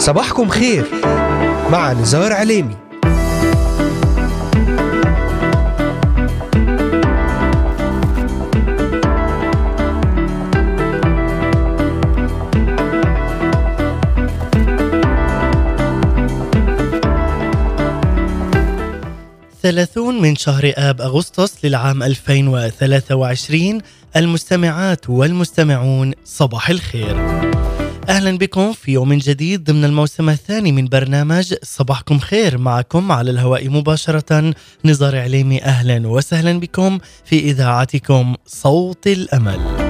صباحكم خير مع نزار عليمي. ثلاثون من شهر آب أغسطس للعام 2023 المستمعات والمستمعون صباح الخير. أهلا بكم في يوم جديد ضمن الموسم الثاني من برنامج صباحكم خير. معكم على الهواء مباشرة نزار عليمي. أهلا وسهلا بكم في إذاعتكم صوت الأمل.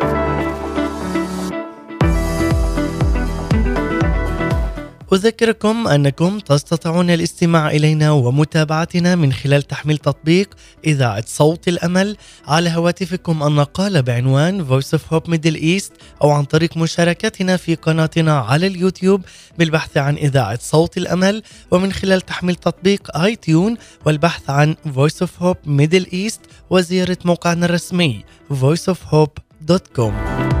أذكركم أنكم تستطيعون الاستماع إلينا ومتابعتنا من خلال تحميل تطبيق إذاعة صوت الأمل على هواتفكم النقالة بعنوان Voice of Hope Middle East أو عن طريق مشاركتنا في قناتنا على اليوتيوب بالبحث عن إذاعة صوت الأمل ومن خلال تحميل تطبيق آي تيون والبحث عن Voice of Hope Middle East وزيارة موقعنا الرسمي voiceofhope.com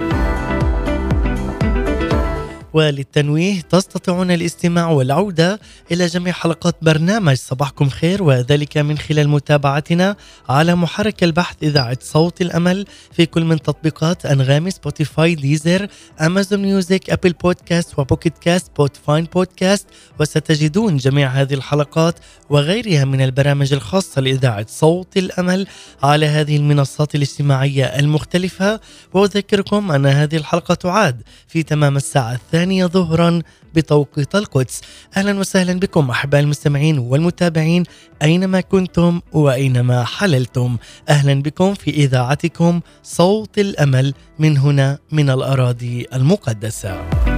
وللتنويه تستطيعون الاستماع والعودة إلى جميع حلقات برنامج صباحكم خير وذلك من خلال متابعتنا على محرك البحث إذاعة صوت الأمل في كل من تطبيقات أنغامي سبوتيفاي ديزر أمازون ميوزك أبل بودكاست و Pocket Casts Podbean podcast وستجدون جميع هذه الحلقات وغيرها من البرامج الخاصة لإذاعة صوت الأمل على هذه المنصات الاجتماعية المختلفة. وأذكركم أن هذه الحلقة تعاد في تمام الساعة الثانية الثانية ظهرا بتوقيت القدس أهلا وسهلا بكم أحباء المستمعين والمتابعين أينما كنتم وأينما حللتم. أهلا بكم في إذاعتكم صوت الأمل من هنا من الأراضي المقدسة.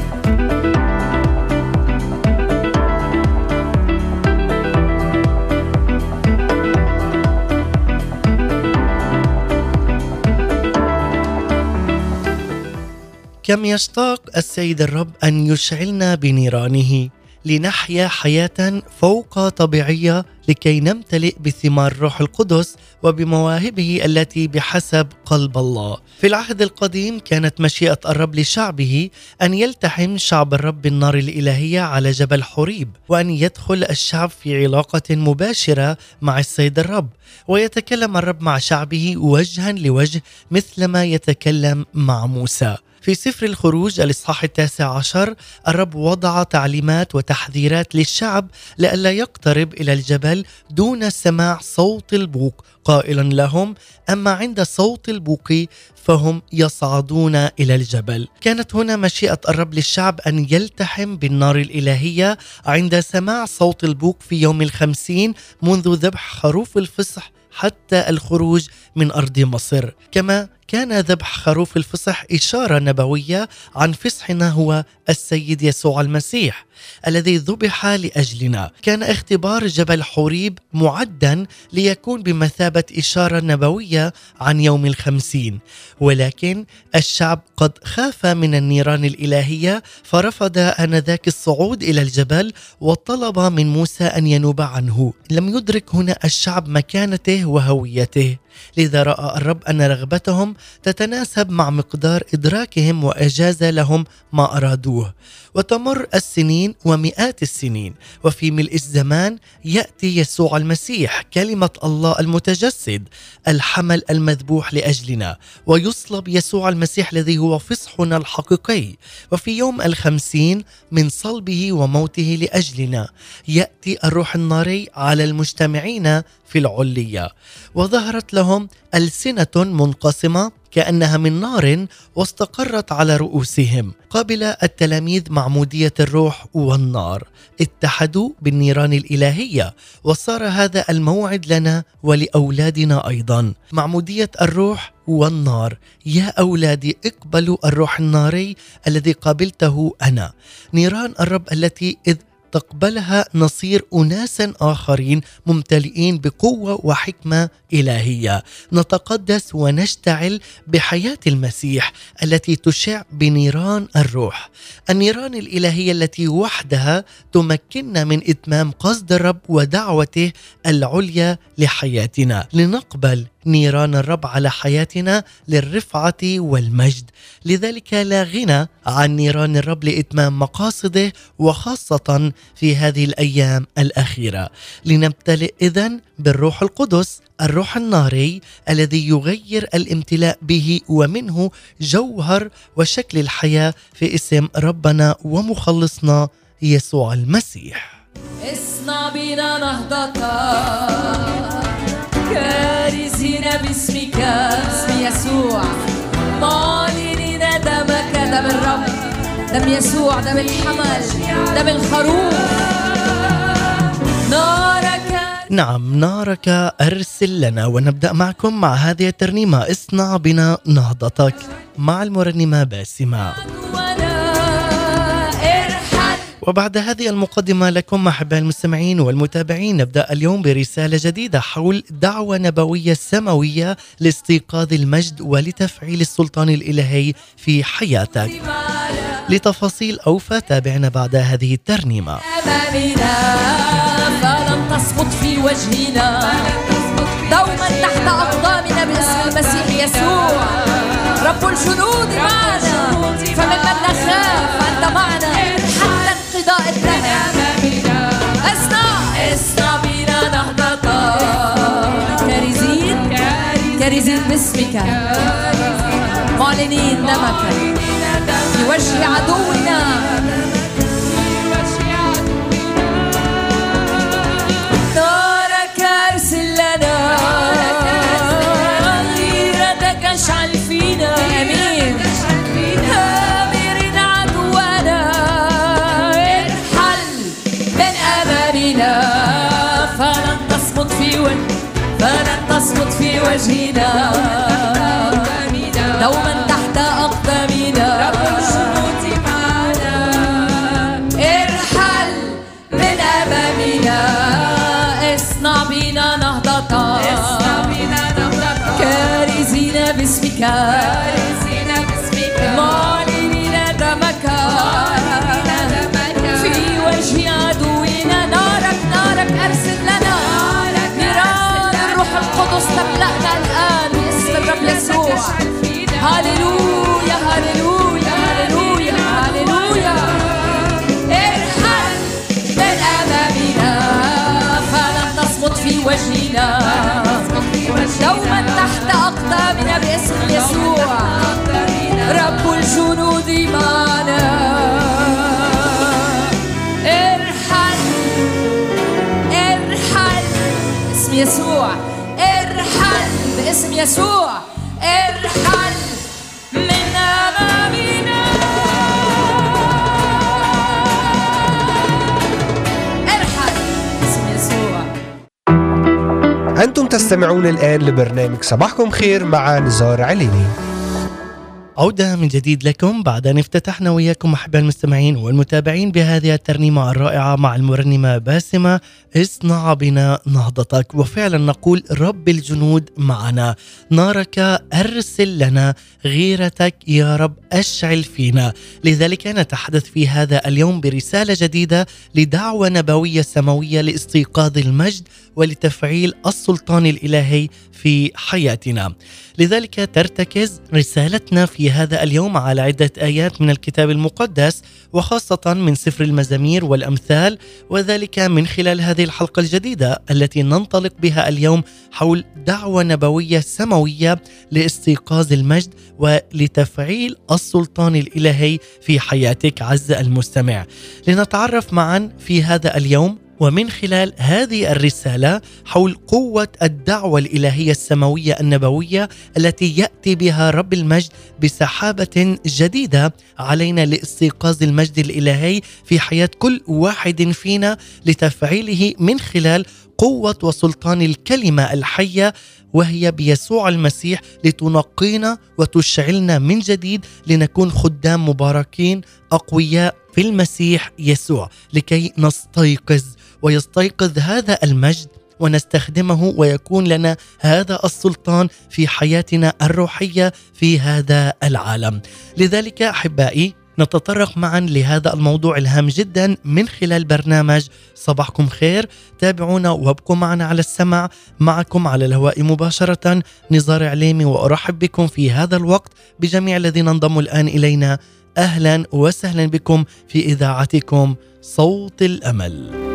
كم يشتاق السيد الرب أن يشعلنا بنيرانه لنحيا حياة فوق طبيعية لكي نمتلئ بثمار الروح القدس وبمواهبه التي بحسب قلب الله. في العهد القديم كانت مشيئة الرب لشعبه أن يلتحم شعب الرب بالنار الإلهية على جبل حريب وأن يدخل الشعب في علاقة مباشرة مع السيد الرب ويتكلم الرب مع شعبه وجها لوجه مثلما يتكلم مع موسى. في سفر الخروج الإصحاح التاسع عشر الرب وضع تعليمات وتحذيرات للشعب لئلا يقترب إلى الجبل دون سماع صوت البوق. قائلا لهم أما عند صوت البوق فهم يصعدون إلى الجبل. كانت هنا مشيئة الرب للشعب أن يلتحم بالنار الإلهية عند سماع صوت البوق في يوم الخمسين منذ ذبح خروف الفصح حتى الخروج من أرض مصر. كما كان ذبح خروف الفصح إشارة نبوية عن فصحنا هو السيد يسوع المسيح. الذي ذبح لأجلنا. كان اختبار جبل حوريب معدا ليكون بمثابة إشارة نبوية عن يوم الخمسين. ولكن الشعب قد خاف من النيران الإلهية فرفض آنذاك الصعود إلى الجبل وطلب من موسى أن ينوب عنه. لم يدرك هنا الشعب مكانته وهويته. لذا رأى الرب أن رغبتهم تتناسب مع مقدار إدراكهم واجاز لهم ما أرادوه. وتمر السنين ومئات السنين. وفي ملء الزمان يأتي يسوع المسيح كلمة الله المتجسد الحمل المذبوح لأجلنا. ويصلب يسوع المسيح الذي هو فصحنا الحقيقي. وفي يوم الخمسين من صلبه وموته لأجلنا يأتي الروح الناري على المجتمعين في العليه وظهرت لهم ألسنة منقسمة كأنها من نار واستقرت على رؤوسهم قابل التلاميذ معمودية الروح والنار. اتحدوا بالنيران الإلهية وصار هذا الموعد لنا ولأولادنا أيضا. معمودية الروح والنار. يا أولادي اقبلوا الروح الناري الذي قابلته أنا. نيران الرب التي إذ تقبلها نصير اناسا آخرين ممتلئين بقوة وحكمة إلهية. نتقدس ونشتعل بحياة المسيح التي تشع بنيران الروح. النيران الإلهية التي وحدها تمكننا من إتمام قصد الرب ودعوته العليا لحياتنا. لنقبل نيران الرب على حياتنا للرفعة والمجد. لذلك لا غنى عن نيران الرب لإتمام مقاصده وخاصة في هذه الأيام الأخيرة. لنمتلئ إذن بالروح القدس الروح الناري الذي يغير الامتلاء به ومنه جوهر وشكل الحياة في اسم ربنا ومخلصنا يسوع المسيح. اصنع بنا نهضة. كارزين باسمك. اسم يسوع. معلنين دمك دم الرب. دم يسوع. دم الحمل. دم الخروف. نارك. نعم نارك أرسل لنا ونبدأ معكم مع هذه الترنيمة. اصنع بنا نهضتك. مع المرنمة باسمة. وبعد هذه المقدمة لكم أحباء المستمعين والمتابعين نبدأ اليوم برسالة جديدة حول دعوة نبوية سماوية لاستيقاظ المجد ولتفعيل السلطان الإلهي في حياتك. لتفاصيل أوفى تابعنا بعد هذه الترنيمة. فلن تصمت في وجهنا. دوما تحت أقدامنا باسم المسيح يسوع. رب الجنود معنا. فممن نخاف أنت معنا. كارزين باسمك. معلنين دمك. في وجه عدونا. في وجهنا. هللويا هللويا هللويا ارحل من تصمت في وجهنا. دوما تحت أقدامنا باسم يسوع. رب الجنود معنا ارحل ارحل يسوع ارحل باسم يسوع. أنتم تستمعون الآن لبرنامج صباحكم خير مع نزار عليني. عودة من جديد لكم بعد أن افتتحنا وياكم أحباء المستمعين والمتابعين بهذه الترنيمة الرائعة مع المرنمة باسمة اصنع بنا نهضتك. وفعلا نقول رب الجنود معنا. نارك أرسل لنا غيرتك يا رب أشعل فينا. لذلك نتحدث في هذا اليوم برسالة جديدة لدعوة نبوية سماوية لاستيقاظ المجد ولتفعيل السلطان الإلهي في حياتنا. لذلك ترتكز رسالتنا في هذا اليوم على عدة آيات من الكتاب المقدس وخاصة من سفر المزامير والأمثال وذلك من خلال هذه الحلقة الجديدة التي ننطلق بها اليوم حول دعوة نبوية سماوية لاستيقاظ المجد ولتفعيل السلطان الإلهي في حياتك عز المستمع. لنتعرف معا في هذا اليوم ومن خلال هذه الرسالة حول قوة الدعوة الإلهية السماوية النبوية التي يأتي بها رب المجد بسحابة جديدة علينا لاستيقاظ المجد الإلهي في حياة كل واحد فينا لتفعيله من خلال قوة وسلطان الكلمة الحية وهي بيسوع المسيح لتنقينا وتشعلنا من جديد لنكون خدام مباركين أقوياء في المسيح يسوع لكي نستيقظ ويستيقظ هذا المجد ونستخدمه ويكون لنا هذا السلطان في حياتنا الروحية في هذا العالم. لذلك أحبائي نتطرق معا لهذا الموضوع الهام جدا من خلال برنامج صباحكم خير. تابعونا وابقوا معنا على السمع معكم على الهواء مباشرة نزار عليمي وأرحب بكم في هذا الوقت بجميع الذين انضموا الآن إلينا. أهلا وسهلا بكم في إذاعتكم صوت الأمل.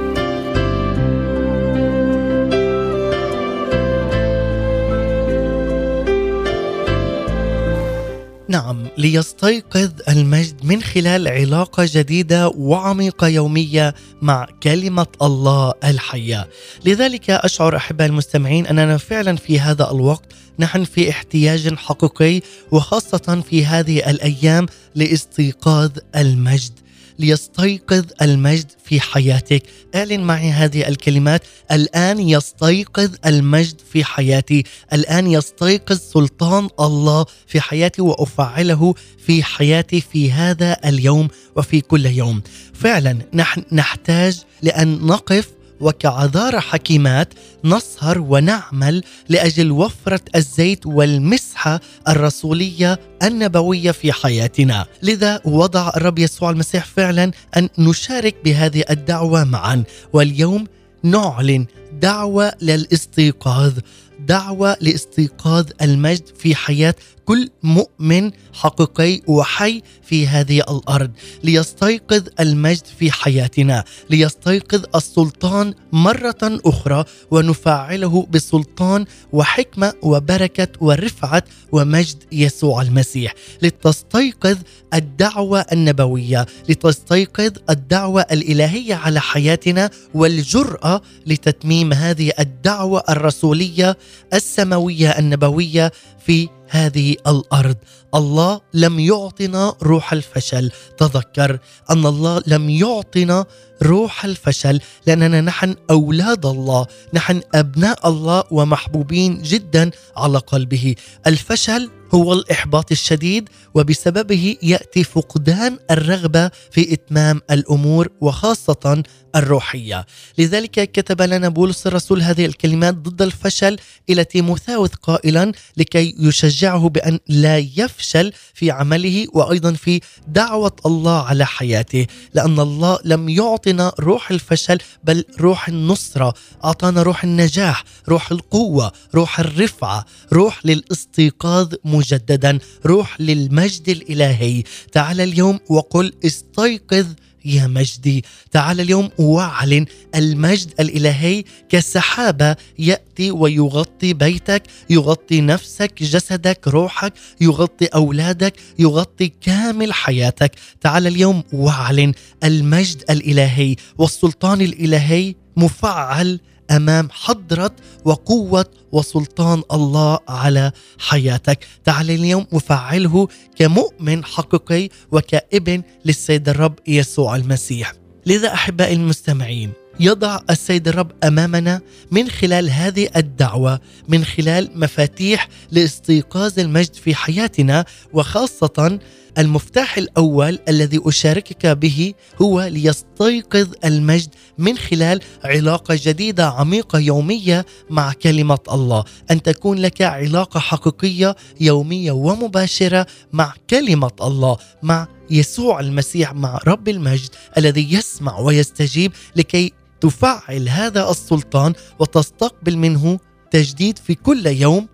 نعم ليستيقظ المجد من خلال علاقة جديدة وعميقة يومية مع كلمة الله الحية. لذلك أشعر أحبائي المستمعين أننا فعلا في هذا الوقت نحن في احتياج حقيقي وخاصة في هذه الأيام لاستيقاظ المجد. ليستيقظ المجد في حياتك. اعلن معي هذه الكلمات. الآن يستيقظ المجد في حياتي. الآن يستيقظ سلطان الله في حياتي وأفعله في حياتي في هذا اليوم وفي كل يوم. فعلا نحن نحتاج لأن نقف وكعذارى حكيمات نسهر ونعمل لأجل وفرة الزيت والمسحة الرسولية النبوية في حياتنا، لذا وضع الرب يسوع المسيح فعلا أن نشارك بهذه الدعوة معا، واليوم نعلن دعوة للاستيقاظ دعوة لاستيقاظ المجد في حياة كل مؤمن حقيقي وحي في هذه الأرض ليستيقظ المجد في حياتنا ليستيقظ السلطان مرة أخرى ونفعله بسلطان وحكمة وبركة ورفعة ومجد يسوع المسيح. لتستيقظ الدعوة النبوية لتستيقظ الدعوة الإلهية على حياتنا والجرأة لتتميم هذه الدعوة الرسولية السماوية النبوية في هذه الأرض. الله لم يعطنا روح الفشل. تذكر أن الله لم يعطنا روح الفشل لأننا نحن أولاد الله نحن أبناء الله ومحبوبين جدا على قلبه. الفشل هو الإحباط الشديد وبسببه يأتي فقدان الرغبة في إتمام الأمور وخاصة الروحية. لذلك كتب لنا بولس الرسول هذه الكلمات ضد الفشل إلى تيموثاوس قائلا لكي يشجعه بأن لا يفشل في عمله وأيضا في دعوة الله على حياته. لأن الله لم يعطنا روح الفشل بل روح النصرة. أعطانا روح النجاح روح القوة روح الرفعة روح للاستيقاظ مجددا روح للمجد الإلهي. تعال اليوم وقل استيقظ يا مجدي. تعال اليوم واعلن المجد الإلهي كسحابة يأتي ويغطي بيتك يغطي نفسك جسدك روحك يغطي أولادك يغطي كامل حياتك. تعال اليوم واعلن المجد الإلهي والسلطان الإلهي مفعل أمام حضرة وقوة وسلطان الله على حياتك. تعال اليوم وفعله كمؤمن حقيقي وكابن للسيد الرب يسوع المسيح. لذا أحبائي المستمعين يضع السيد الرب أمامنا من خلال هذه الدعوة من خلال مفاتيح لاستيقاظ المجد في حياتنا وخاصة المفتاح الأول الذي أشاركك به هو ليستيقظ المجد من خلال علاقة جديدة عميقة يومية مع كلمة الله، أن تكون لك علاقة حقيقية يومية ومباشرة مع كلمة الله، مع يسوع المسيح مع رب المجد الذي يسمع ويستجيب لكي تفعل هذا السلطان وتستقبل منه تجديد في كل يوم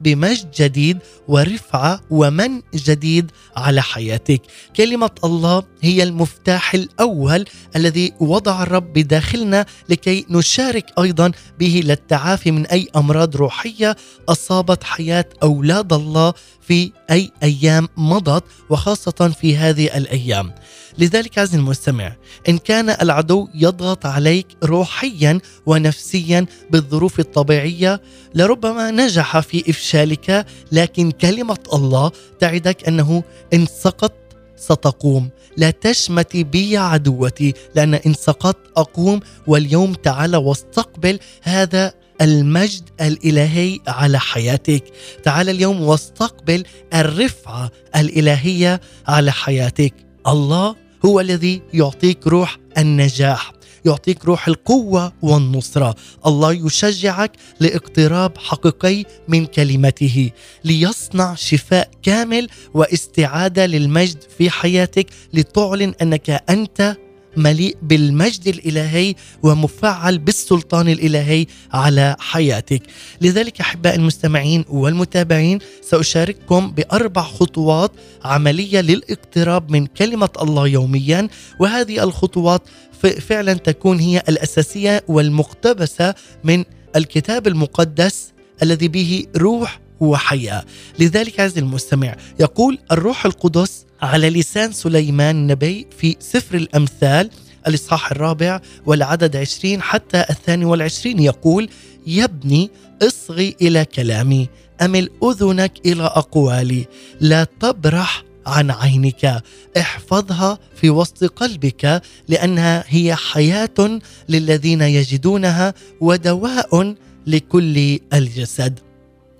بمجد جديد ورفعة ومن جديد على حياتك. كلمة الله هي المفتاح الأول الذي وضع الرب بداخلنا لكي نشارك أيضا به للتعافي من أي أمراض روحية أصابت حياة أولاد الله في أي أيام مضت وخاصة في هذه الأيام. لذلك عزيزي المستمع إن كان العدو يضغط عليك روحيا ونفسيا بالظروف الطبيعية لربما نجح في إفشالك لكن كلمة الله تعدك أنه إن سقط ستقوم. لا تشمتي بي عدوتي لأن إن سقطت أقوم واليوم تعال واستقبل هذا المجد الإلهي على حياتك. تعال اليوم واستقبل الرفعة الإلهية على حياتك. الله هو الذي يعطيك روح النجاح يعطيك روح القوة والنصرة. الله يشجعك لاقتراب حقيقي من كلمته ليصنع شفاء كامل واستعادة للمجد في حياتك لتعلن أنك أنت مليء بالمجد الإلهي ومفعل بالسلطان الإلهي على حياتك. لذلك احباء المستمعين والمتابعين سأشارككم بأربع خطوات عملية للاقتراب من كلمة الله يوميا وهذه الخطوات فعلا تكون هي الأساسية والمقتبسة من الكتاب المقدس الذي به روح وحياة. لذلك عز المستمع يقول الروح القدس على لسان سليمان النبي في سفر الأمثال الإصحاح الرابع والعدد عشرين حتى الثاني والعشرين يقول يا ابني اصغي إلى كلامي أمل أذنك إلى أقوالي لا تبرح عن عينك احفظها في وسط قلبك لأنها هي حياة للذين يجدونها ودواء لكل الجسد.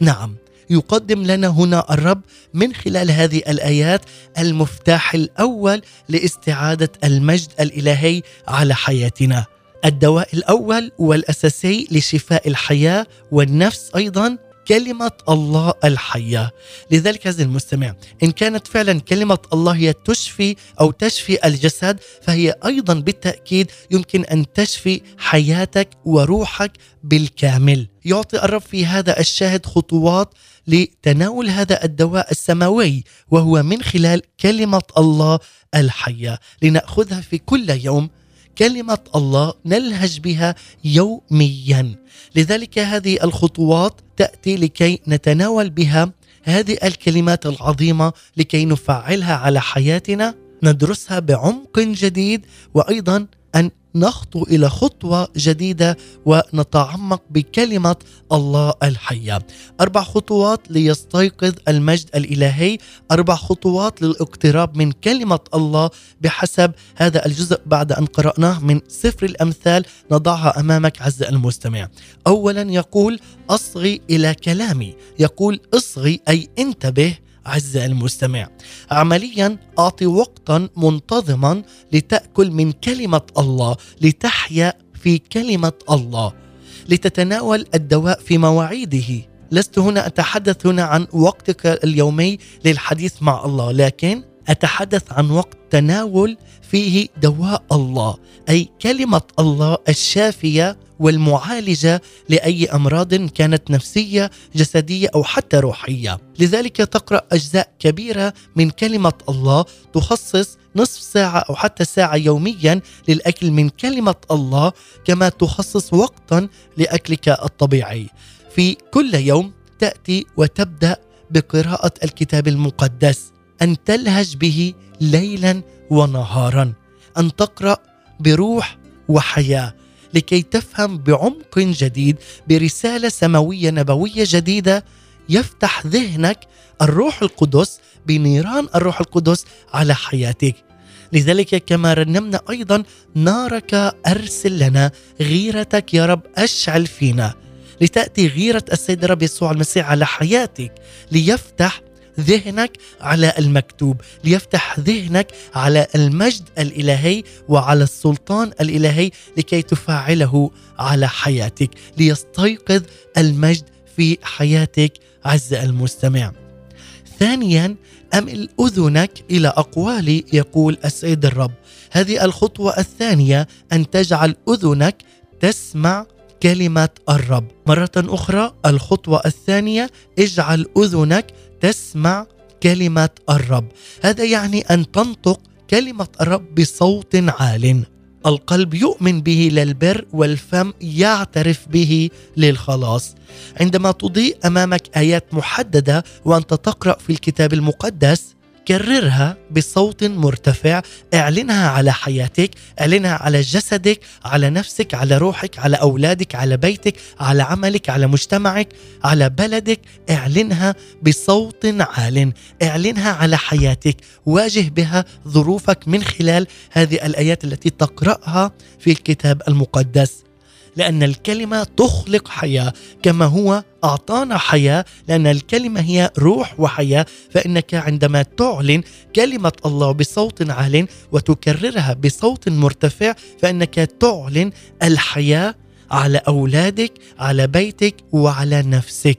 نعم. يقدم لنا هنا الرب من خلال هذه الآيات المفتاح الأول لاستعادة المجد الإلهي على حياتنا. الدواء الأول والأساسي لشفاء الحياة والنفس أيضا كلمة الله الحية لذلك عزيزي المستمع إن كانت فعلا كلمة الله هي تشفي أو تشفي الجسد فهي أيضا بالتأكيد يمكن أن تشفي حياتك وروحك بالكامل يعطي الرب في هذا الشاهد خطوات لتناول هذا الدواء السماوي وهو من خلال كلمة الله الحية. لنأخذها في كل يوم. كلمة الله نلهج بها يوميا. لذلك هذه الخطوات تأتي لكي نتناول بها هذه الكلمات العظيمة لكي نفعلها على حياتنا ندرسها بعمق جديد وأيضا أن نخطو إلى خطوة جديدة ونتعمق بكلمة الله الحية. أربع خطوات ليستيقظ المجد الإلهي، أربع خطوات للاقتراب من كلمة الله بحسب هذا الجزء بعد أن قرأناه من سفر الأمثال نضعها أمامك عز المستمع. اولا يقول أصغي إلى كلامي، يقول اصغي أي انتبه أعزائي المستمع عمليا أعطي وقتا منتظما لتأكل من كلمة الله لتحيا في كلمة الله لتتناول الدواء في مواعيده. لست هنا أتحدث هنا عن وقتك اليومي للحديث مع الله لكن أتحدث عن وقت تناول فيه دواء الله أي كلمة الله الشافية والمعالجة لأي أمراض كانت نفسية جسدية أو حتى روحية. لذلك تقرأ أجزاء كبيرة من كلمة الله تخصص نصف ساعة أو حتى ساعة يوميا للأكل من كلمة الله كما تخصص وقتا لأكلك الطبيعي. في كل يوم تأتي وتبدأ بقراءة الكتاب المقدس أن تلهج به ليلا ونهارا أن تقرأ بروح وحياة. لكي تفهم بعمق جديد برسالة سماوية نبوية جديدة يفتح ذهنك الروح القدس بنيران الروح القدس على حياتك. لذلك كما رنمنا أيضا نارك أرسل لنا غيرتك يا رب أشعل فينا. لتأتي غيرة السيد الرب يسوع المسيح على حياتك ليفتح ذهنك على المكتوب ليفتح ذهنك على المجد الإلهي وعلى السلطان الإلهي لكي تفعله على حياتك ليستيقظ المجد في حياتك عز المستمع. ثانيا أمل أذنك إلى اقوالي يقول السيد الرب. هذه الخطوة الثانية أن تجعل أذنك تسمع كلمة الرب. مرة أخرى الخطوة الثانية اجعل أذنك تسمع كلمة الرب. هذا يعني أن تنطق كلمة الرب بصوت عال. القلب يؤمن به للبر والفم يعترف به للخلاص. عندما تضيء أمامك آيات محددة وأنت تقرأ في الكتاب المقدس كررها بصوت مرتفع. اعلنها على حياتك اعلنها على جسدك على نفسك على روحك على أولادك على بيتك على عملك على مجتمعك على بلدك. اعلنها بصوت عال. اعلنها على حياتك. واجه بها ظروفك من خلال هذه الآيات التي تقرأها في الكتاب المقدس. لأن الكلمة تخلق حياة كما هو أعطانا حياة لأن الكلمة هي روح وحياة. فإنك عندما تعلن كلمة الله بصوت عال وتكررها بصوت مرتفع فإنك تعلن الحياة على أولادك على بيتك وعلى نفسك.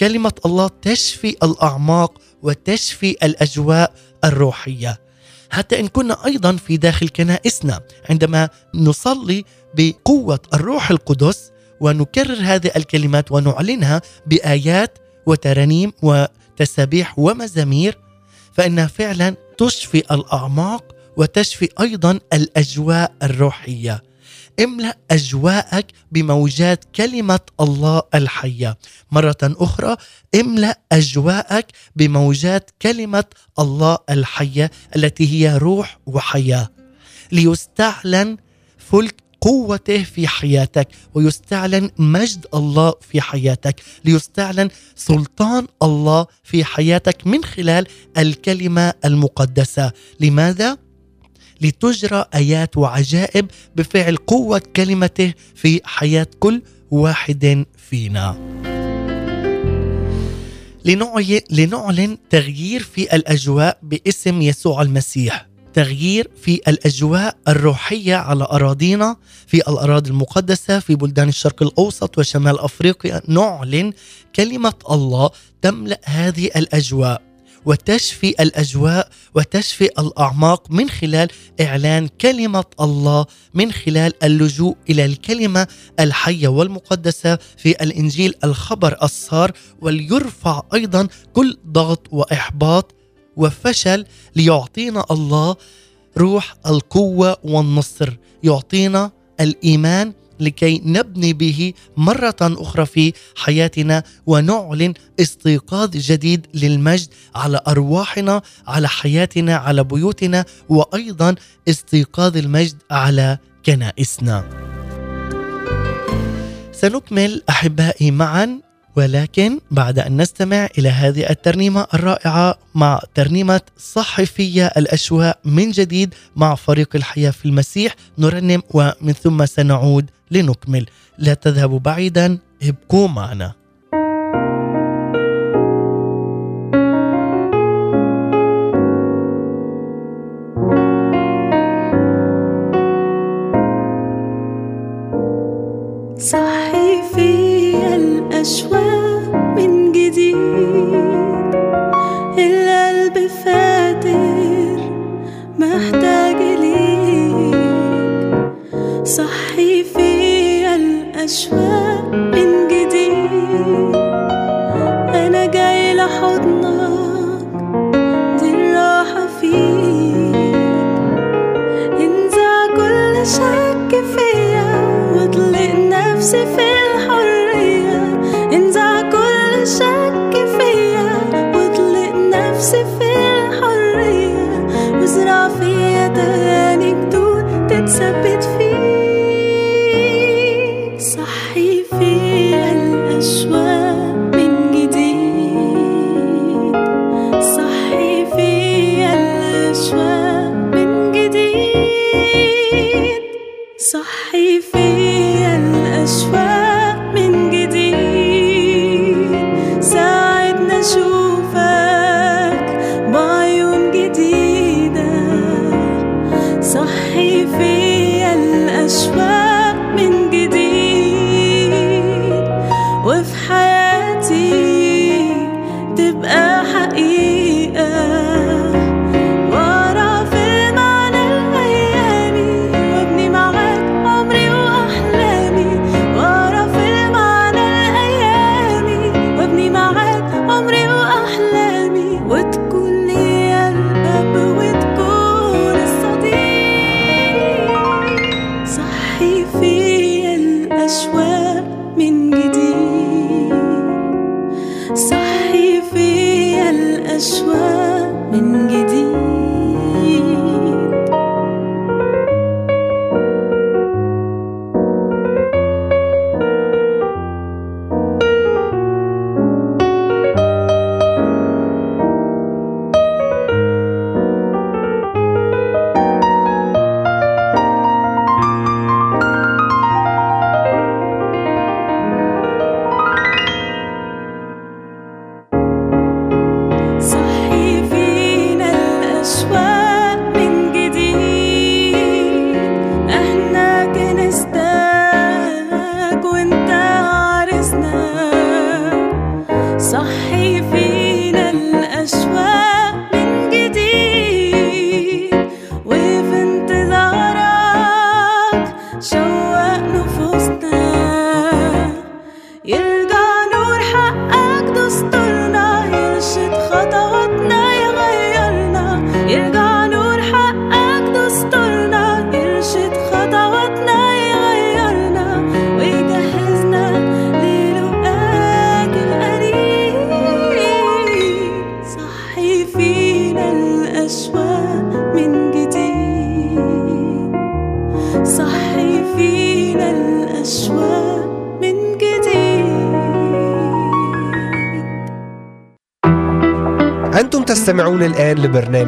كلمة الله تشفي الأعماق وتشفي الأجواء الروحية. حتى إن كنا أيضا في داخل كنائسنا عندما نصلي بقوة الروح القدس ونكرر هذه الكلمات ونعلنها بآيات وترانيم وتسابيح ومزامير فإنها فعلا تشفي الأعماق وتشفي أيضا الأجواء الروحية. املأ أجواءك بموجات كلمة الله الحية. مرة أخرى املأ أجواءك بموجات كلمة الله الحية التي هي روح وحياة. ليستعلن فلك قوته في حياتك ويستعلن مجد الله في حياتك ليستعلن سلطان الله في حياتك من خلال الكلمة المقدسة. لماذا؟ لتجرى آيات وعجائب بفعل قوة كلمته في حياة كل واحد فينا. لنعلن تغيير في الأجواء باسم يسوع المسيح. تغيير في الأجواء الروحية على أراضينا في الأراضي المقدسة في بلدان الشرق الأوسط وشمال أفريقيا. نعلن كلمة الله تملأ هذه الأجواء وتشفي الأجواء وتشفي الأعماق من خلال إعلان كلمة الله من خلال اللجوء إلى الكلمة الحية والمقدسة في الإنجيل الخبر الصار وليرفع أيضا كل ضغط وإحباط وفشل ليعطينا الله روح القوة والنصر يعطينا الإيمان لكي نبني به مرة أخرى في حياتنا ونعلن استيقاظ جديد للمجد على أرواحنا على حياتنا على بيوتنا وأيضا استيقاظ المجد على كنائسنا. سنكمل أحبائي معا ولكن بعد أن نستمع إلى هذه الترنيمة الرائعة مع ترنيمة صحفية الأشواء من جديد مع فريق الحياة في المسيح نرنم ومن ثم سنعود لنكمل. لا تذهبوا بعيدا ابقوا معنا. صحي في الأشواق القلب فاتر محتاج ليك. صحي في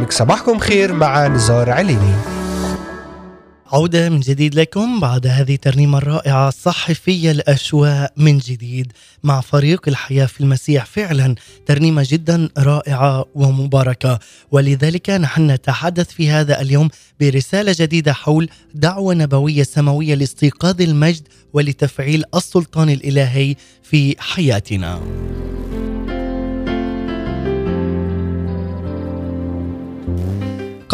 لبرنامج صباحكم خير مع نزار عليني. عودة من جديد لكم بعد هذه الترنيمة الرائعة صحفية الأشواق من جديد مع فريق الحياة في المسيح. فعلا ترنيمة جدا رائعة ومباركة. ولذلك نحن نتحدث في هذا اليوم برسالة جديدة حول دعوة نبوية سماوية لاستيقاظ المجد ولتفعيل السلطان الإلهي في حياتنا.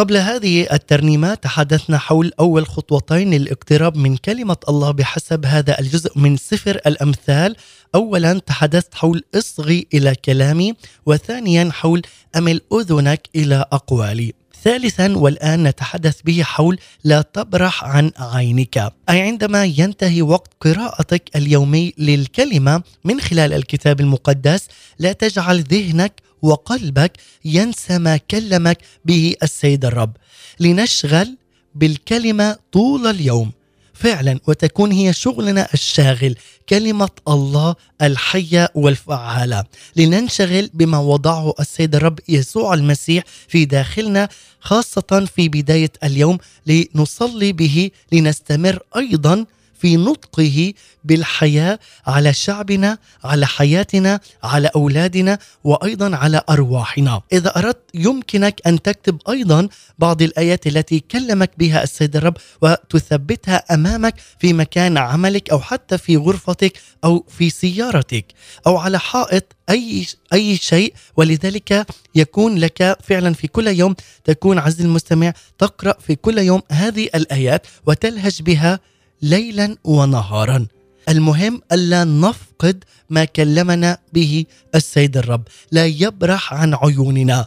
قبل هذه الترنيمة تحدثنا حول أول خطوتين للاقتراب من كلمة الله بحسب هذا الجزء من سفر الأمثال. أولا تحدثت حول إصغي إلى كلامي وثانيا حول أمل أذنك إلى أقوالي. ثالثا والآن نتحدث به حول لا تبرح عن عينك. أي عندما ينتهي وقت قراءتك اليومي للكلمة من خلال الكتاب المقدس لا تجعل ذهنك وقلبك ينسى ما كلمك به السيد الرب. لنشغل بالكلمة طول اليوم. فعلا وتكون هي شغلنا الشاغل كلمة الله الحية والفعالة. لننشغل بما وضعه السيد الرب يسوع المسيح في داخلنا خاصة في بداية اليوم لنصلي به لنستمر أيضا في نطقه بالحياة على شعبنا على حياتنا على أولادنا وأيضا على أرواحنا. إذا أردت يمكنك أن تكتب أيضا بعض الآيات التي كلمك بها السيد الرب وتثبتها أمامك في مكان عملك أو حتى في غرفتك أو في سيارتك أو على حائط أي أي شيء. ولذلك يكون لك فعلا في كل يوم تكون عز المستمع تقرأ في كل يوم هذه الآيات وتلهج بها ليلا ونهارا. المهم ألا نفقد ما كلمنا به السيد الرب. لا يبرح عن عيوننا.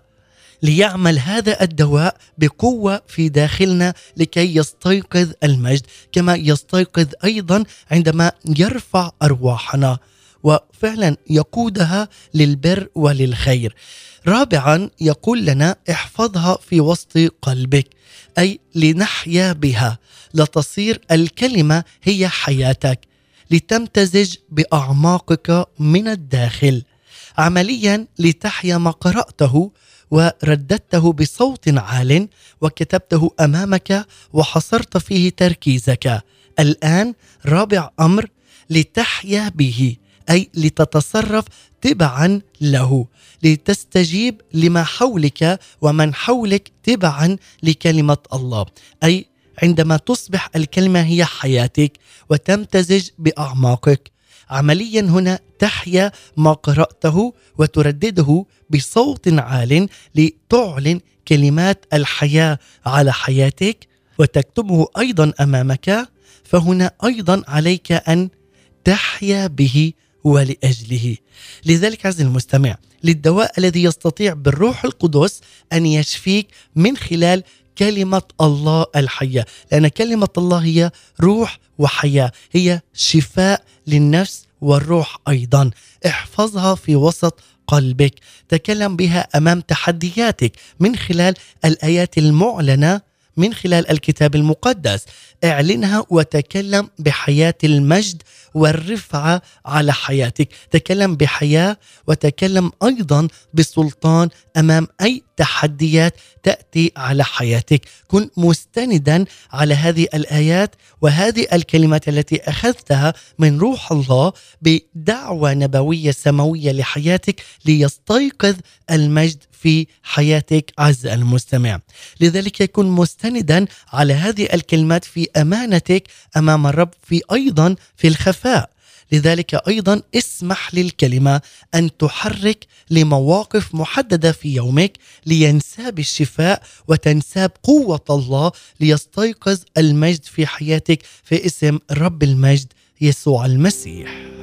ليعمل هذا الدواء بقوة في داخلنا لكي يستيقظ المجد كما يستيقظ أيضا عندما يرفع أرواحنا. وفعلا يقودها للبر وللخير. رابعا يقول لنا احفظها في وسط قلبك. أي لنحيا بها. لتصير الكلمة هي حياتك. لتمتزج بأعماقك من الداخل. عمليا لتحيا ما قرأته ورددته بصوت عال وكتبته أمامك وحصرت فيه تركيزك. الآن رابع أمر لتحيا به أي لتتصرف تبعا له لتستجيب لما حولك ومن حولك تبعا لكلمة الله. أي عندما تصبح الكلمة هي حياتك وتمتزج بأعماقك. عمليا هنا تحيا ما قرأته وتردده بصوت عال لتعلن كلمات الحياة على حياتك وتكتبه أيضا أمامك. فهنا أيضا عليك أن تحيا به ولأجله. لذلك عز المستمع للدواء الذي يستطيع بالروح القدس أن يشفيك من خلال كلمة الله الحية. لأن كلمة الله هي روح وحياة هي شفاء للنفس والروح أيضا. احفظها في وسط قلبك. تكلم بها أمام تحدياتك من خلال الآيات المعلنة من خلال الكتاب المقدس. اعلنها وتكلم بحياة المجد والرفعة على حياتك. تكلم بحياة وتكلم أيضا بسلطان أمام أي تحديات تأتي على حياتك. كن مستندا على هذه الآيات وهذه الكلمات التي أخذتها من روح الله بدعوة نبوية سماوية لحياتك ليستيقظ المجد في حياتك عز المستمع لذلك يكون مستندا على هذه الكلمات في أمانتك أمام الرب في أيضا في الخفاء لذلك أيضا اسمح للكلمة أن تحرك لمواقف محددة في يومك لينساب الشفاء وتنساب قوة الله ليستيقظ المجد في حياتك في اسم رب المجد يسوع المسيح.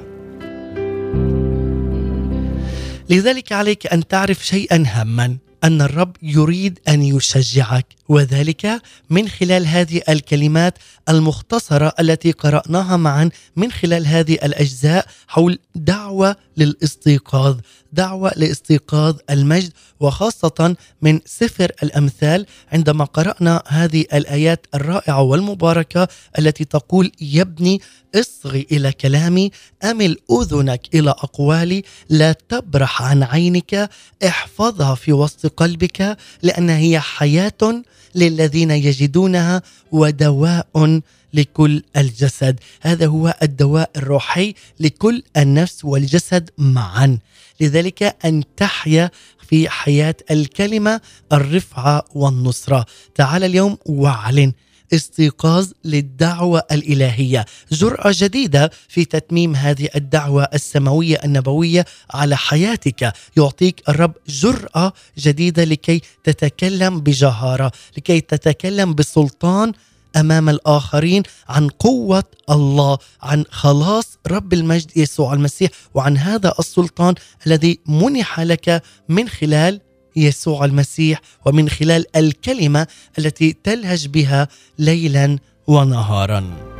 لذلك عليك أن تعرف شيئا هاما أن الرب يريد أن يشجعك وذلك من خلال هذه الكلمات المختصرة التي قرأناها معا من خلال هذه الأجزاء حول دعوة للاستيقاظ دعوة لاستيقاظ المجد وخاصة من سفر الأمثال. عندما قرأنا هذه الآيات الرائعة والمباركة التي تقول يا ابني اصغي إلى كلامي أمل أذنك إلى أقوالي لا تبرح عن عينك احفظها في وسط قلبك لأن هي حياة للذين يجدونها ودواء لكل الجسد. هذا هو الدواء الروحي لكل النفس والجسد معا. لذلك أن تحيا في حياة الكلمة الرفعة والنصرة. تعال اليوم واعلن استيقاظ للدعوة الإلهية، جرأة جديدة في تتميم هذه الدعوة السماوية النبوية على حياتك، يعطيك الرب جرأة جديدة لكي تتكلم بجهارة، لكي تتكلم بسلطان أمام الآخرين عن قوة الله عن خلاص رب المجد يسوع المسيح وعن هذا السلطان الذي منح لك من خلال يسوع المسيح ومن خلال الكلمة التي تلهج بها ليلا ونهارا.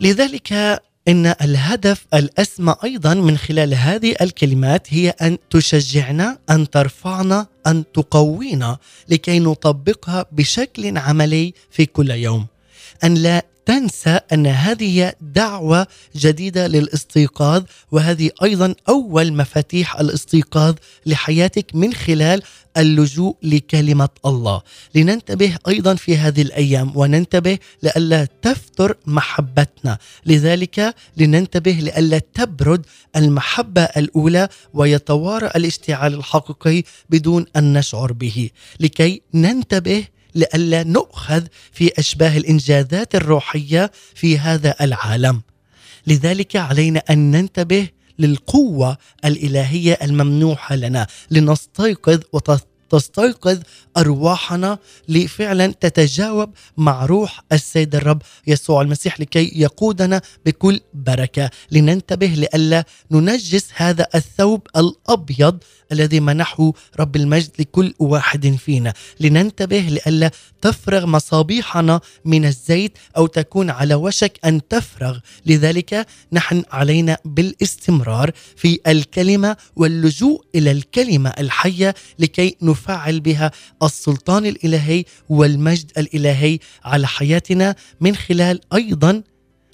لذلك إن الهدف الأسمى أيضا من خلال هذه الكلمات هي أن تشجعنا أن ترفعنا أن تقوينا لكي نطبقها بشكل عملي في كل يوم. أن لا تنسى أن هذه دعوة جديدة للاستيقاظ وهذه أيضا أول مفاتيح الاستيقاظ لحياتك من خلال اللجوء لكلمة الله. لننتبه أيضا في هذه الأيام وننتبه لئلا تفتر محبتنا. لذلك لننتبه لئلا تبرد المحبة الأولى ويتوارى الاشتعال الحقيقي بدون أن نشعر به. لكي ننتبه لئلا نؤخذ في أشباه الإنجازات الروحية في هذا العالم. لذلك علينا أن ننتبه للقوة الإلهية الممنوحة لنا لنستيقظ وتستيقظ أرواحنا لفعلا تتجاوب مع روح السيد الرب يسوع المسيح لكي يقودنا بكل بركة. لننتبه لئلا ننجس هذا الثوب الأبيض الذي منحه رب المجد لكل واحد فينا. لننتبه لئلا تفرغ مصابيحنا من الزيت أو تكون على وشك أن تفرغ. لذلك نحن علينا بالاستمرار في الكلمة واللجوء إلى الكلمة الحية لكي نفعل بها السلطان الإلهي والمجد الإلهي على حياتنا من خلال أيضا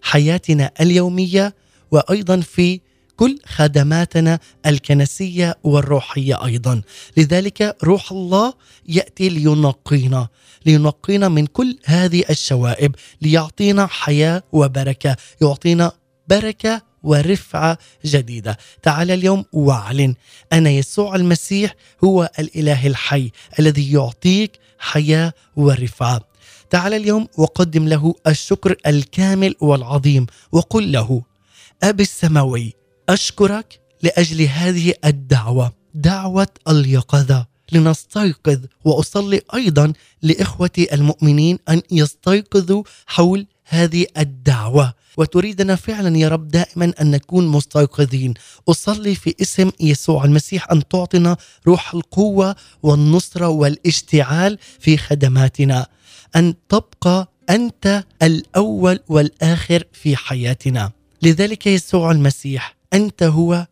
حياتنا اليومية وأيضا في كل خدماتنا الكنسية والروحية أيضا. لذلك روح الله يأتي لينقينا لينقينا من كل هذه الشوائب ليعطينا حياة وبركة يعطينا بركة ورفعة جديدة. تعال اليوم واعلن أنا يسوع المسيح هو الإله الحي الذي يعطيك حياة ورفعة. تعال اليوم وقدم له الشكر الكامل والعظيم وقل له أبي السماوي أشكرك لأجل هذه الدعوة دعوة اليقظة. لنستيقظ وأصلي أيضا لإخوتي المؤمنين أن يستيقظوا حول هذه الدعوة. وتريدنا فعلا يا رب دائما أن نكون مستيقظين. أصلي في اسم يسوع المسيح أن تعطنا روح القوة والنصرة والاشتعال في خدماتنا. أن تبقى أنت الأول والآخر في حياتنا. لذلك يسوع المسيح أنت هو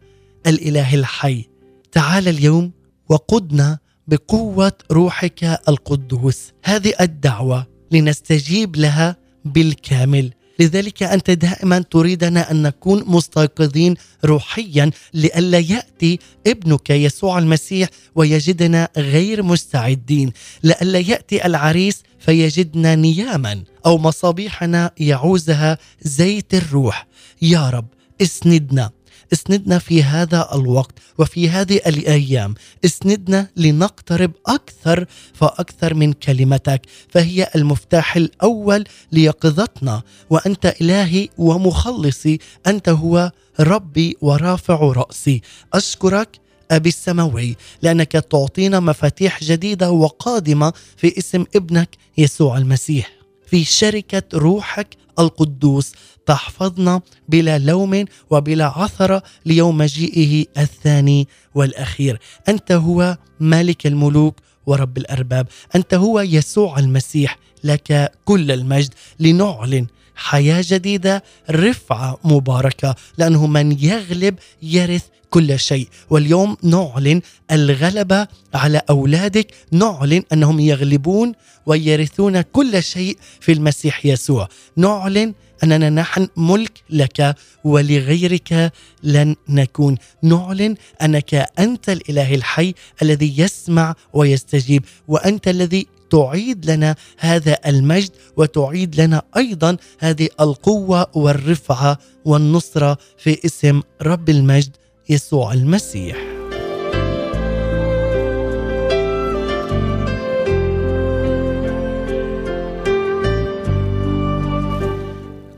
الإله الحي. تعال اليوم وقدنا بقوة روحك القدوس. هذه الدعوة لنستجيب لها بالكامل. لذلك أنت دائما تريدنا أن نكون مستيقظين روحيا لئلا يأتي ابنك يسوع المسيح ويجدنا غير مستعدين. لئلا يأتي العريس فيجدنا نياما أو مصابيحنا يعوزها زيت الروح. يا رب اسندنا. اسندنا في هذا الوقت وفي هذه الأيام. اسندنا لنقترب أكثر فأكثر من كلمتك. فهي المفتاح الأول ليقظتنا. وأنت إلهي ومخلصي. أنت هو ربي ورافع رأسي. أشكرك أبي السماوي لأنك تعطينا مفاتيح جديدة وقادمة في اسم ابنك يسوع المسيح. في شركة روحك القدوس. تحفظنا بلا لوم وبلا عثره ليوم مجيئه الثاني والأخير. أنت هو مالك الملوك ورب الأرباب. أنت هو يسوع المسيح. لك كل المجد. لنعلن حياة جديدة رفعة مباركة. لأنه من يغلب يرث كل شيء. واليوم نعلن الغلبه على أولادك. نعلن أنهم يغلبون ويرثون كل شيء في المسيح يسوع. نعلن أننا نحن ملك لك ولغيرك لن نكون. نعلن أنك أنت الإله الحي الذي يسمع ويستجيب وأنت الذي تعيد لنا هذا المجد وتعيد لنا أيضا هذه القوة والرفعة والنصرة في اسم رب المجد. يسوع المسيح.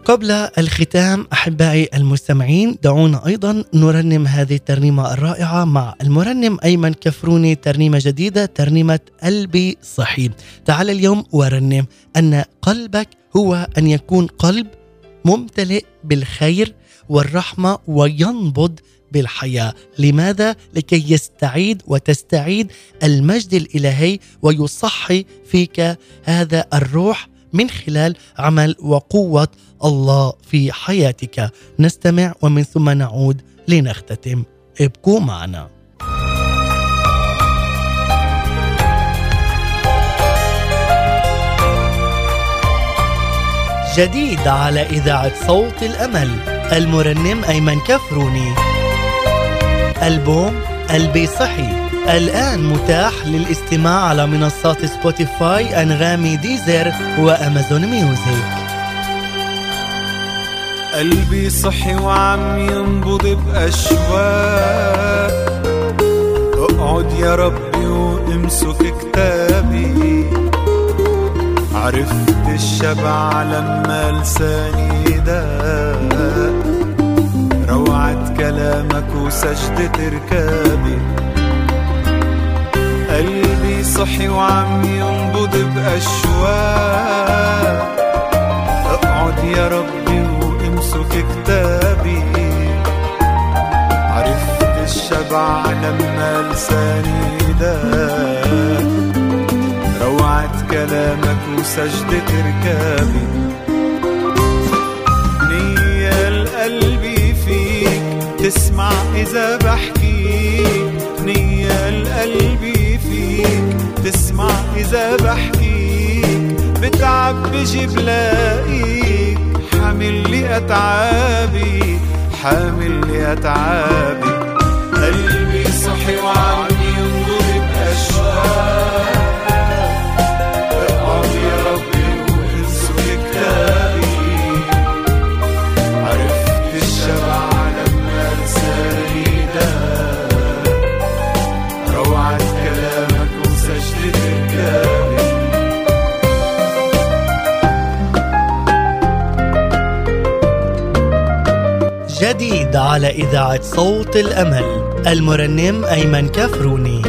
قبل الختام أحبائي المستمعين دعونا أيضا نرنم هذه الترنيمة الرائعة مع المرنم أيمن كفروني ترنيمة جديدة ترنيمة قلبي صحي تعال اليوم ورنم أن قلبك هو أن يكون قلب ممتلئ بالخير والرحمة وينبض بالحياة، لماذا؟ لكي يستعيد وتستعيد المجد الإلهي ويصحي فيك هذا الروح من خلال عمل وقوة الله في حياتك. نستمع ومن ثم نعود لنختتم. ابقوا معنا. جديد على إذاعة صوت الأمل المرنم أيمن كفروني ألبوم قلبي صحي. الآن متاح للاستماع على منصات سبوتيفاي أنغامي ديزر وأمازون ميوزك. قلبي صحي وعم ينبض بأشواق. اقعد يا ربي وامسك كتابي. عرفت الشبع لما لساني روعة كلامك وسجدة ركابي قلبي صحي وعم ينبض بأشواق. اقعد يا ربي وامسك كتابي. عرفت الشبع لما لساني داق روعة كلامك وسجدة ركابي تسمع إذا بحكيك نية القلبي فيك. تسمع إذا بحكيك بتعب بجي بلاقيك حامل لي أتعابي حامل لي أتعابي. قلبي صحي وعم ينظر بأشواق. جديد على إذاعة صوت الأمل. المرنم أيمن كفروني.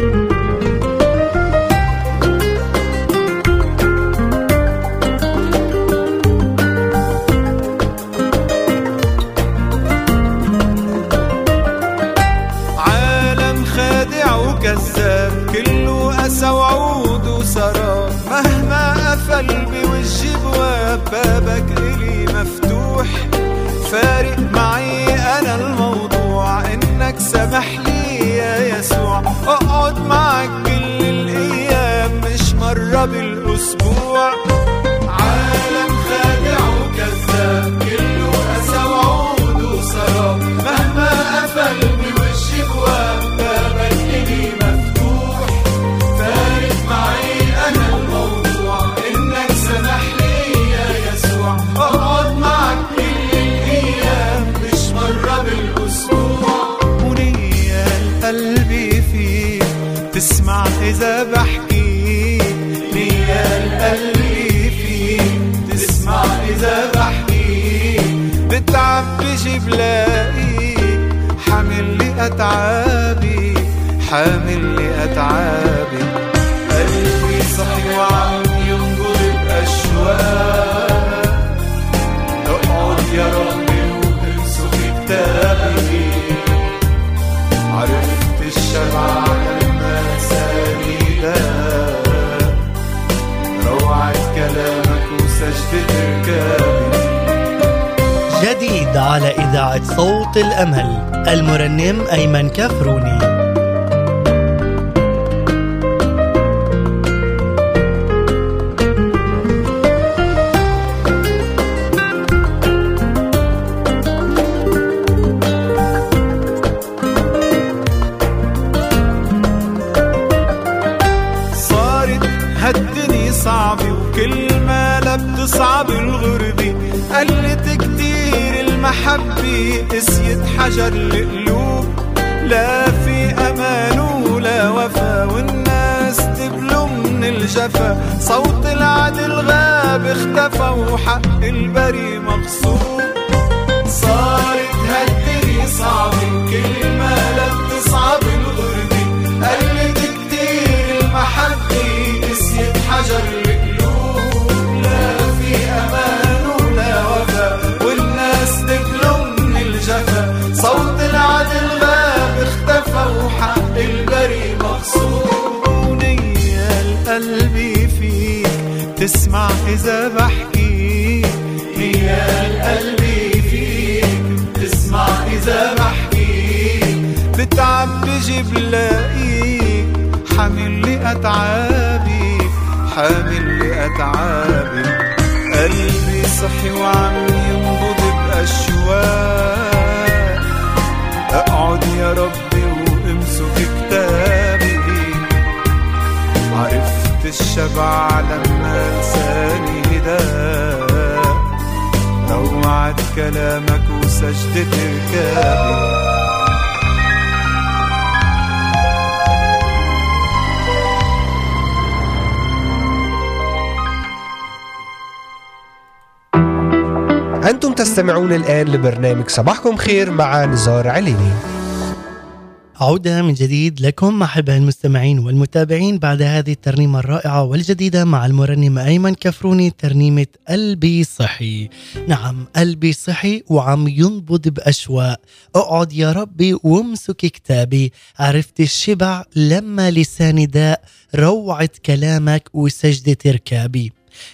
إذا بحكي نية قلبي فيك تسمع. إذا بحكي بتعب بجي بلاقي حامل لي أتعابي. حامل على إذاعة صوت الأمل. المرنم أيمن كفروني. حجر القلوب لا في أمان ولا وفا والناس تبلو من الجفا. صوت العدل غاب اختفى وحق البري تسمع إذا بحكي. نية القلب فيك تسمع إذا بحكي. بتعب بجي بلاقيك حامل لي أتعابي. حامل لي أتعابي. قلبي صحي وعم ينبض بأشواق أقعد يا ربي الشبع لما لساني هداك روعة كلامك وسجدة ركابي أنتم تستمعون الآن لبرنامج صباحكم خير مع نزار عليني. عودة من جديد لكم أحباء المستمعين والمتابعين بعد هذه الترنيمة الرائعة والجديدة مع المرنم أيمن كفروني ترنيمة قلبي صحي. نعم قلبي صحي وعم ينبض بأشواق. أقعد يا ربي وامسك كتابي. عرفت الشبع لما لساني داء روعة كلامك وسجدة ركابي.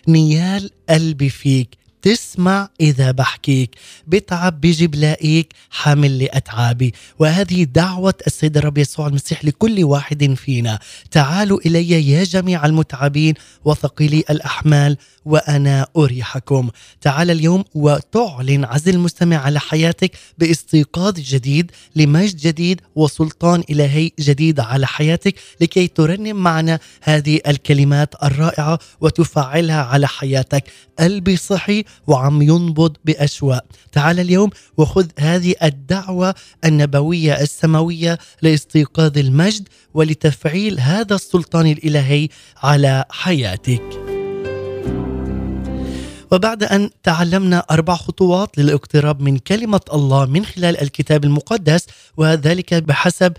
نيال قلبي فيك. تسمع إذا بحكيك بتعب بيجي بلاقيك حامل لي أتعابي وهذه دعوة السيد الرب يسوع المسيح لكل واحد فينا. تعالوا إلي يا جميع المتعبين وثقيلي الأحمال وأنا أريحكم. تعال اليوم وتعلن عزل المستمع على حياتك باستيقاظ جديد لمجد جديد وسلطان إلهي جديد على حياتك لكي ترنم معنا هذه الكلمات الرائعة وتفعلها على حياتك. قلبي صحي وعم ينبض بأشواق تعال اليوم وخذ هذه الدعوة النبوية السماوية لاستيقاظ المجد ولتفعيل هذا السلطان الإلهي على حياتك. وبعد أن تعلمنا أربع خطوات للاقتراب من كلمة الله من خلال الكتاب المقدس وذلك بحسب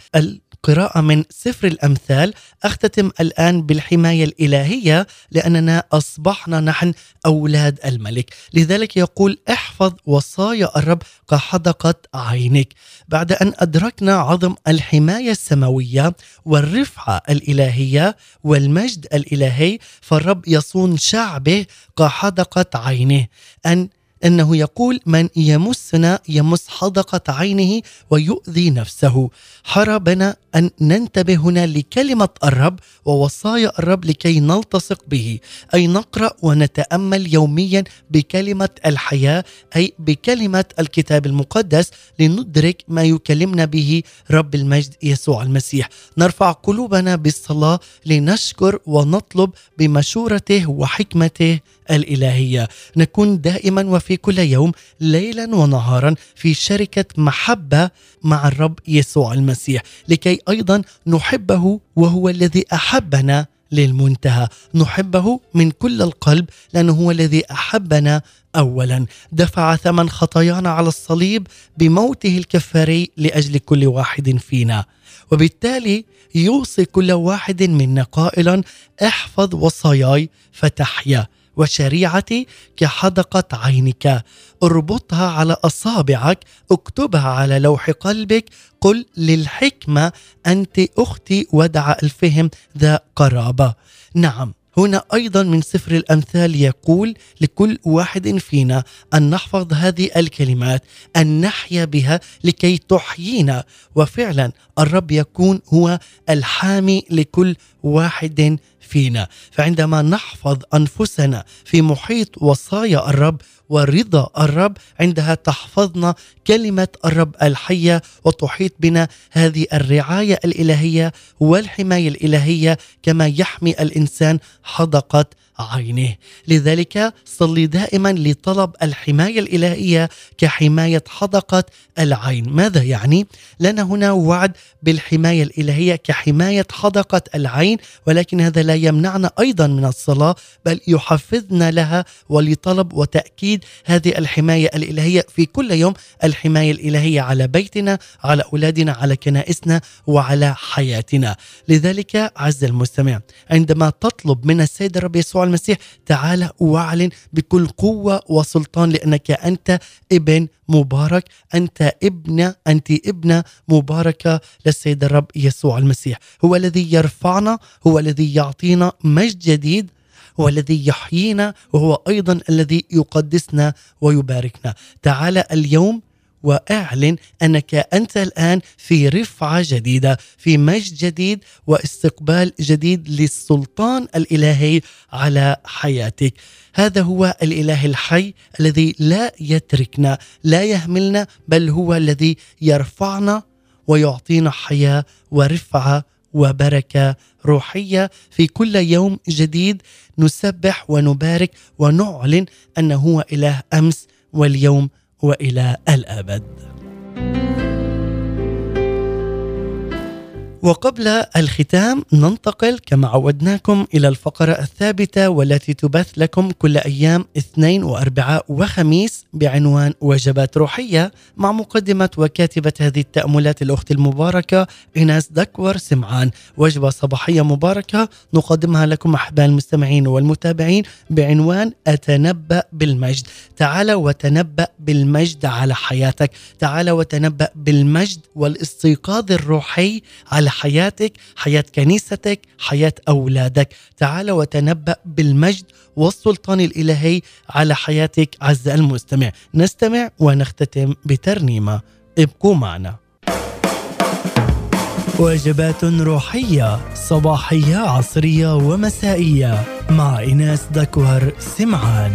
القراءة من سفر الأمثال أختتم الآن بالحماية الإلهية لأننا أصبحنا نحن أولاد الملك. لذلك يقول احفظ وصايا الرب كحدقة عينك بعد أن أدركنا عظم الحماية السماوية والرفعة الإلهية والمجد الإلهي فالرب يصون شعبه كحدقة عينه أن إنه يقول من يمسنا يمس حدقة عينه ويؤذي نفسه. حربنا أن ننتبه هنا لكلمة الرب ووصايا الرب لكي نلتصق به أي نقرأ ونتأمل يوميا بكلمة الحياة أي بكلمة الكتاب المقدس لندرك ما يكلمنا به رب المجد يسوع المسيح. نرفع قلوبنا بالصلاة لنشكر ونطلب بمشورته وحكمته الإلهية. نكون دائما وفي كل يوم ليلا ونهارا في شركة محبة مع الرب يسوع المسيح لكي أيضا نحبه وهو الذي أحبنا للمنتهى. نحبه من كل القلب لأنه هو الذي أحبنا اولا. دفع ثمن خطايانا على الصليب بموته الكفاري لأجل كل واحد فينا. وبالتالي يوصي كل واحد منا قائلا احفظ وصاياي فتحيا. وشريعتي كحدقة عينك. اربطها على أصابعك اكتبها على لوح قلبك. قل للحكمة أنت أختي ودع الفهم ذا قرابة. نعم هنا أيضا من سفر الأمثال يقول لكل واحد فينا أن نحفظ هذه الكلمات أن نحيا بها لكي تحيينا. وفعلا الرب يكون هو الحامي لكل واحد فينا. فعندما نحفظ أنفسنا في محيط وصايا الرب ورضا الرب عندها تحفظنا كلمة الرب الحية وتحيط بنا هذه الرعاية الإلهية والحماية الإلهية كما يحمي الإنسان حدقة عينه لذلك صلي دائما لطلب الحماية الإلهية كحماية حدقة العين. ماذا يعني؟ لنا هنا وعد بالحماية الإلهية كحماية حدقة العين ولكن هذا لا يمنعنا أيضا من الصلاة بل يحفزنا لها ولطلب وتأكيد هذه الحماية الإلهية في كل يوم. الحماية الإلهية على بيتنا على أولادنا على كنائسنا وعلى حياتنا. لذلك عز المستمع عندما تطلب من السيد الرب يسوع المسيح تعال واعلن بكل قوة وسلطان لأنك أنت ابن مبارك أنت ابنة أنت ابنة مباركة للسيد الرب يسوع المسيح. هو الذي يرفعنا هو الذي يعطينا مجد جديد هو الذي يحيينا وهو أيضا الذي يقدسنا ويباركنا. تعال اليوم وأعلن أنك أنت الآن في رفعة جديدة في مجد جديد واستقبال جديد للسلطان الإلهي على حياتك. هذا هو الإله الحي الذي لا يتركنا لا يهملنا بل هو الذي يرفعنا ويعطينا حياة ورفعة وبركة روحية. في كل يوم جديد نسبح ونبارك ونعلن أنه هو إله أمس واليوم وإلى الأبد. وقبل الختام ننتقل كما عودناكم إلى الفقرة الثابتة والتي تبث لكم كل أيام اثنين وأربعاء وخميس بعنوان وجبات روحية مع مقدمة وكاتبة هذه التأملات الأخت المباركة إناس دكور سمعان. وجبة صباحية مباركة نقدمها لكم أحباء المستمعين والمتابعين بعنوان أتنبأ بالمجد. تعال وتنبأ بالمجد على حياتك. تعال وتنبأ بالمجد والاستيقاظ الروحي على حياتك حياة كنيستك حياة أولادك. تعال وتنبأ بالمجد والسلطان الإلهي على حياتك عز المستمع. نستمع ونختتم بترنيمة. ابقوا معنا. وجبات روحية صباحية عصرية ومسائية. مع إناس دكوهر سمعان.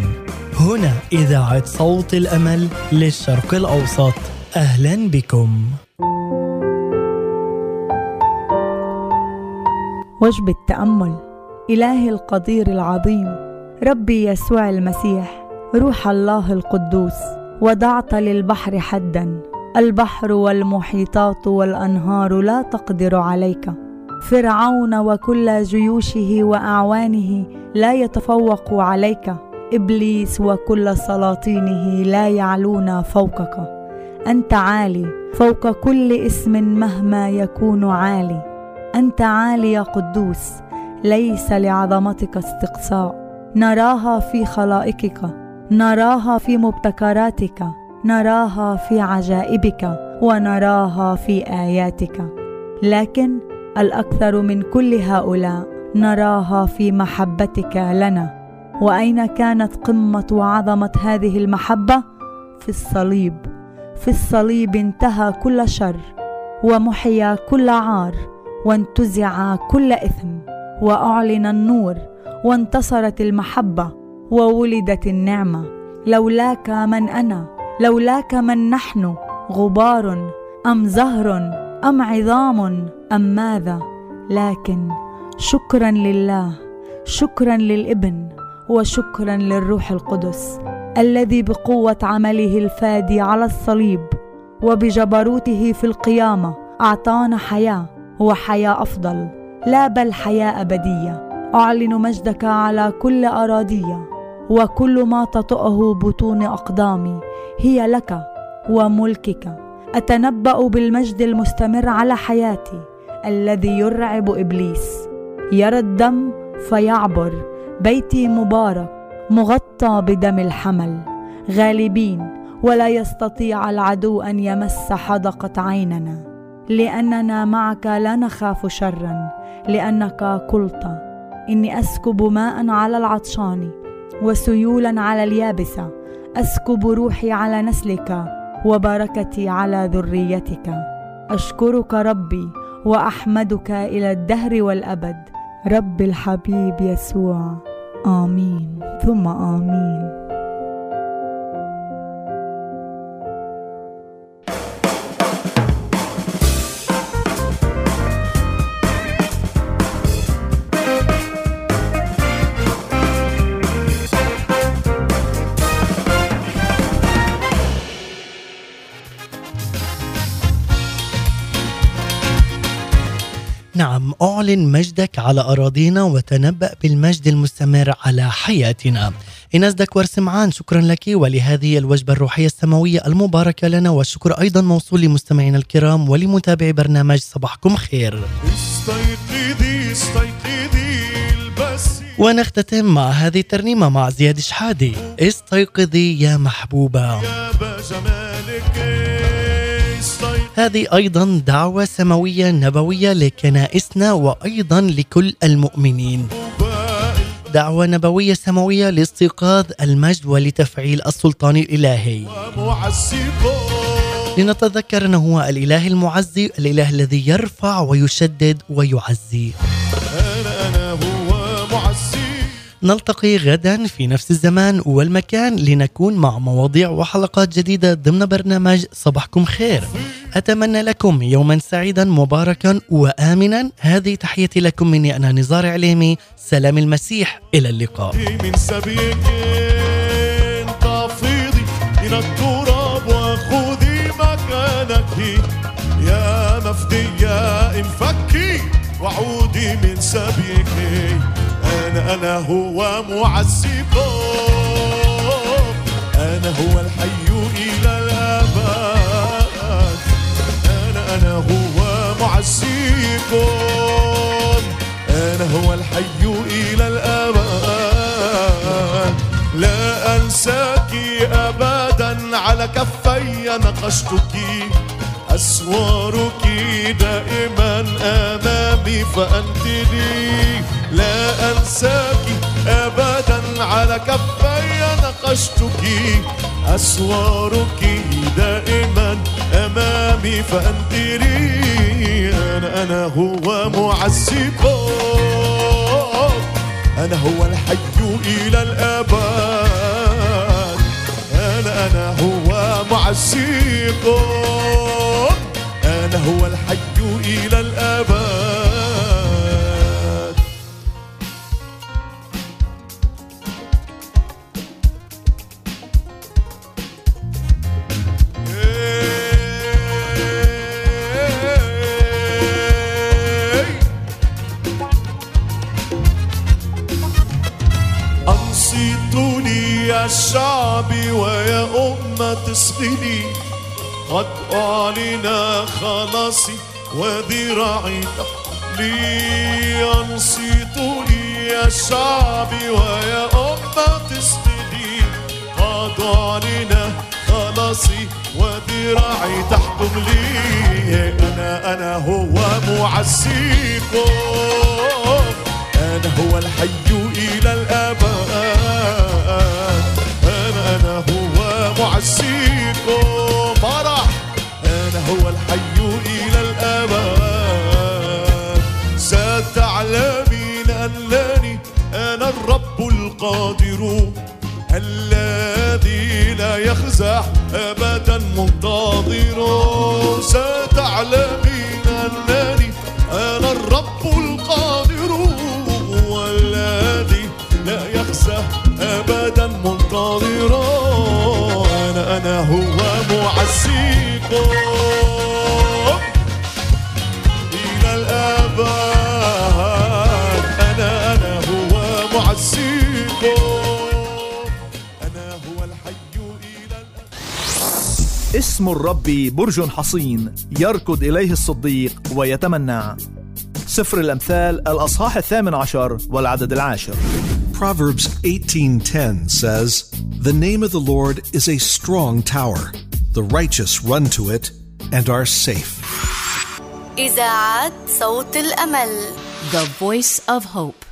هنا إذاعة صوت الأمل للشرق الأوسط. أهلا بكم. وجبة تأمل إلهي القدير العظيم ربي يسوع المسيح روح الله القدوس وضعت للبحر حدا. البحر والمحيطات والأنهار لا تقدر عليك. فرعون وكل جيوشه وأعوانه لا يتفوق عليك. إبليس وكل سلاطينه لا يعلون فوقك. أنت عالي فوق كل اسم مهما يكون عالي. أنت عالي يا قدوس ليس لعظمتك استقصاء. نراها في خلائقك نراها في مبتكراتك نراها في عجائبك ونراها في آياتك. لكن الأكثر من كل هؤلاء نراها في محبتك لنا. وأين كانت قمة وعظمة هذه المحبة؟ في الصليب. في الصليب انتهى كل شر ومحي كل عار. وانتزع كل إثم وأعلن النور وانتصرت المحبة وولدت النعمة. لولاك من أنا لولاك من نحن غبار أم زهر أم عظام أم ماذا؟ لكن شكرا لله شكرا للإبن وشكرا للروح القدس الذي بقوة عمله الفادي على الصليب وبجبروته في القيامة أعطانا حياة. وحياه أفضل لا بل حياة أبدية. أعلن مجدك على كل اراضيه وكل ما تطئه بطون أقدامي هي لك وملكك. أتنبأ بالمجد المستمر على حياتي الذي يرعب إبليس. يرى الدم فيعبر بيتي مبارك مغطى بدم الحمل. غالبين ولا يستطيع العدو أن يمس حدقة عيننا. لأننا معك لا نخاف شرا لأنك قلت إني أسكب ماء على العطشان وسيولا على اليابسه أسكب روحي على نسلك وبركتي على ذريتك. أشكرك ربي وأحمدك إلى الدهر والأبد. رب الحبيب يسوع آمين ثم آمين. أعلن مجدك على أراضينا وتنبأ بالمجد المستمر على حياتنا. إناس دكور سمعان شكرا لك. ولهذه الوجبة الروحية السماوية المباركة لنا والشكر أيضا موصول لمستمعينا الكرام ولمتابعي برنامج صباحكم خير. استيقظي استيقظي ونختتم مع هذه الترنيمة مع زياد شحادي استيقظي يا محبوبة. يا هذه أيضا دعوة سماوية نبوية لكنائسنا وأيضا لكل المؤمنين. دعوة نبوية سماوية لاستيقاظ المجد ولتفعيل السلطان الإلهي. لنتذكر أنه هو الإله المعزي الإله الذي يرفع ويشدد ويعزي. نلتقي غدا في نفس الزمان والمكان لنكون مع مواضيع وحلقات جديدة ضمن برنامج صباحكم خير. أتمنى لكم يوما سعيدا مباركا وآمنا. هذه تحيتي لكم مني أنا نزار عليمي. سلام المسيح. إلى اللقاء. من تفيضي من التراب وخذي مكانك. يا إنفكي وعودي من سبيك. أنا هو معزيكم أنا هو الحي إلى الأبد. أنا أنا هو معزيكم أنا هو الحي إلى الأبد. لا أنساك أبدا. على كفي نقشتك. أسوارك دائما أمامي فأنت لي لا أنساك أبدا. على كفي نقشتك أسوارك دائما أمامي فأنت لي أنا أنا هو معزكم أنا هو الحي إلى الأبد. أنا أنا هو أنا هو الحي إلى الأبد. أنصتوني يا شعبي ويا أمة اصغني قد أعلن خلاصي وذراعي لي أنصت يا شعبي ويا أمة اسجدي قد أعلن خلاصي وذراعي تحكم لي أنا أنا هو معزيكم أنا هو الحي إلى الأبد. أنا أنا هو معزيكم الحي إلى الأبد ستعلمين أنني أنا الرب القادر. الذي لا يخزع أبدا منتظر. ستعلمين أنني أنا الرب القادر. والذي لا يخزع أبدا اسم الرب برج حصين يركض إليه الصديق ويتمنع سفر الأمثال الأصحاح الثامن عشر والعدد العاشر Proverbs 18:10 says, "The name of the Lord is a strong tower. The righteous run to it and are safe." إذاعة صوت الأمل The voice of hope